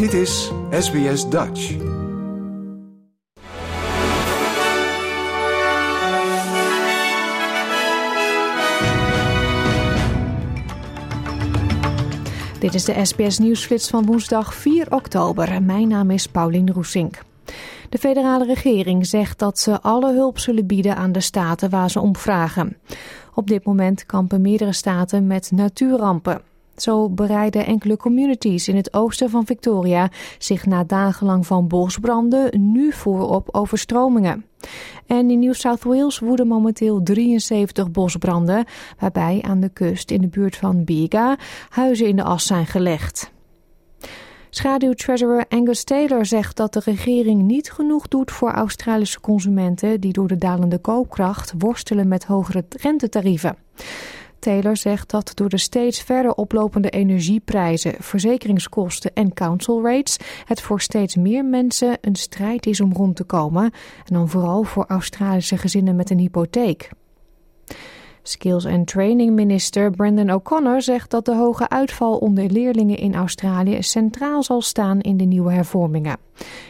Dit is SBS Dutch. Dit is de SBS Nieuwsflits van woensdag 4 oktober. Mijn naam is Paulien Roesink. De federale regering zegt dat ze alle hulp zullen bieden aan de staten waar ze om vragen. Op dit moment kampen meerdere staten met natuurrampen. Zo bereiden enkele communities in het oosten van Victoria zich na dagenlang van bosbranden nu voor op overstromingen. En in New South Wales woeden momenteel 73 bosbranden, waarbij aan de kust in de buurt van Bega huizen in de as zijn gelegd. Schaduwtreasurer Angus Taylor zegt dat de regering niet genoeg doet voor Australische consumenten die door de dalende koopkracht worstelen met hogere rentetarieven. Taylor zegt dat door de steeds verder oplopende energieprijzen, verzekeringskosten en council rates het voor steeds meer mensen een strijd is om rond te komen en dan vooral voor Australische gezinnen met een hypotheek. Skills and Training Minister Brendan O'Connor zegt dat de hoge uitval onder leerlingen in Australië centraal zal staan in de nieuwe hervormingen.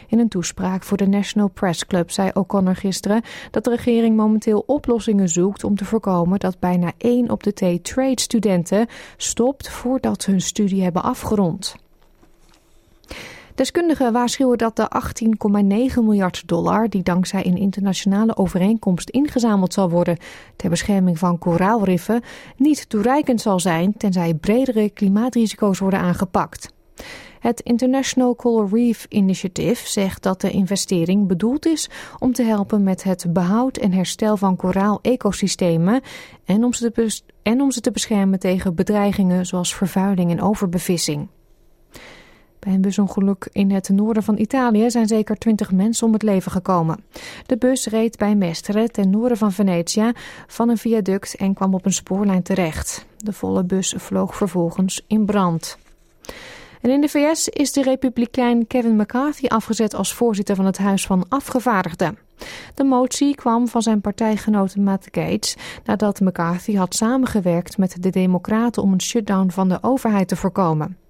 In een toespraak voor de National Press Club zei O'Connor gisteren dat de regering momenteel oplossingen zoekt om te voorkomen dat bijna 1 op de twee trade-studenten stopt voordat ze hun studie hebben afgerond. Deskundigen waarschuwen dat de 18,9 miljard dollar, die dankzij een internationale overeenkomst ingezameld zal worden ter bescherming van koraalriffen, niet toereikend zal zijn tenzij bredere klimaatrisico's worden aangepakt. Het International Coral Reef Initiative zegt dat de investering bedoeld is om te helpen met het behoud en herstel van koraal-ecosystemen en om ze te, en om ze te beschermen tegen bedreigingen zoals vervuiling en overbevissing. Bij een busongeluk in het noorden van Italië zijn zeker 20 mensen om het leven gekomen. De bus reed bij Mestre ten noorden van Venetië van een viaduct en kwam op een spoorlijn terecht. De volle bus vloog vervolgens in brand. En in de VS is de republikein Kevin McCarthy afgezet als voorzitter van het Huis van Afgevaardigden. De motie kwam van zijn partijgenoot Matt Gates nadat McCarthy had samengewerkt met de Democraten om een shutdown van de overheid te voorkomen.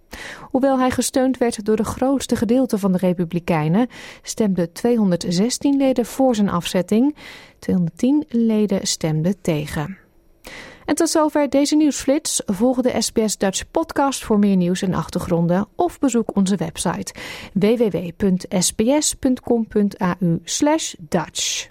Hoewel hij gesteund werd door de grootste gedeelte van de Republikeinen, stemden 216 leden voor zijn afzetting, 210 leden stemden tegen. En tot zover deze nieuwsflits. Volg de SBS Dutch podcast voor meer nieuws en achtergronden of bezoek onze website www.sbs.com.au/dutch.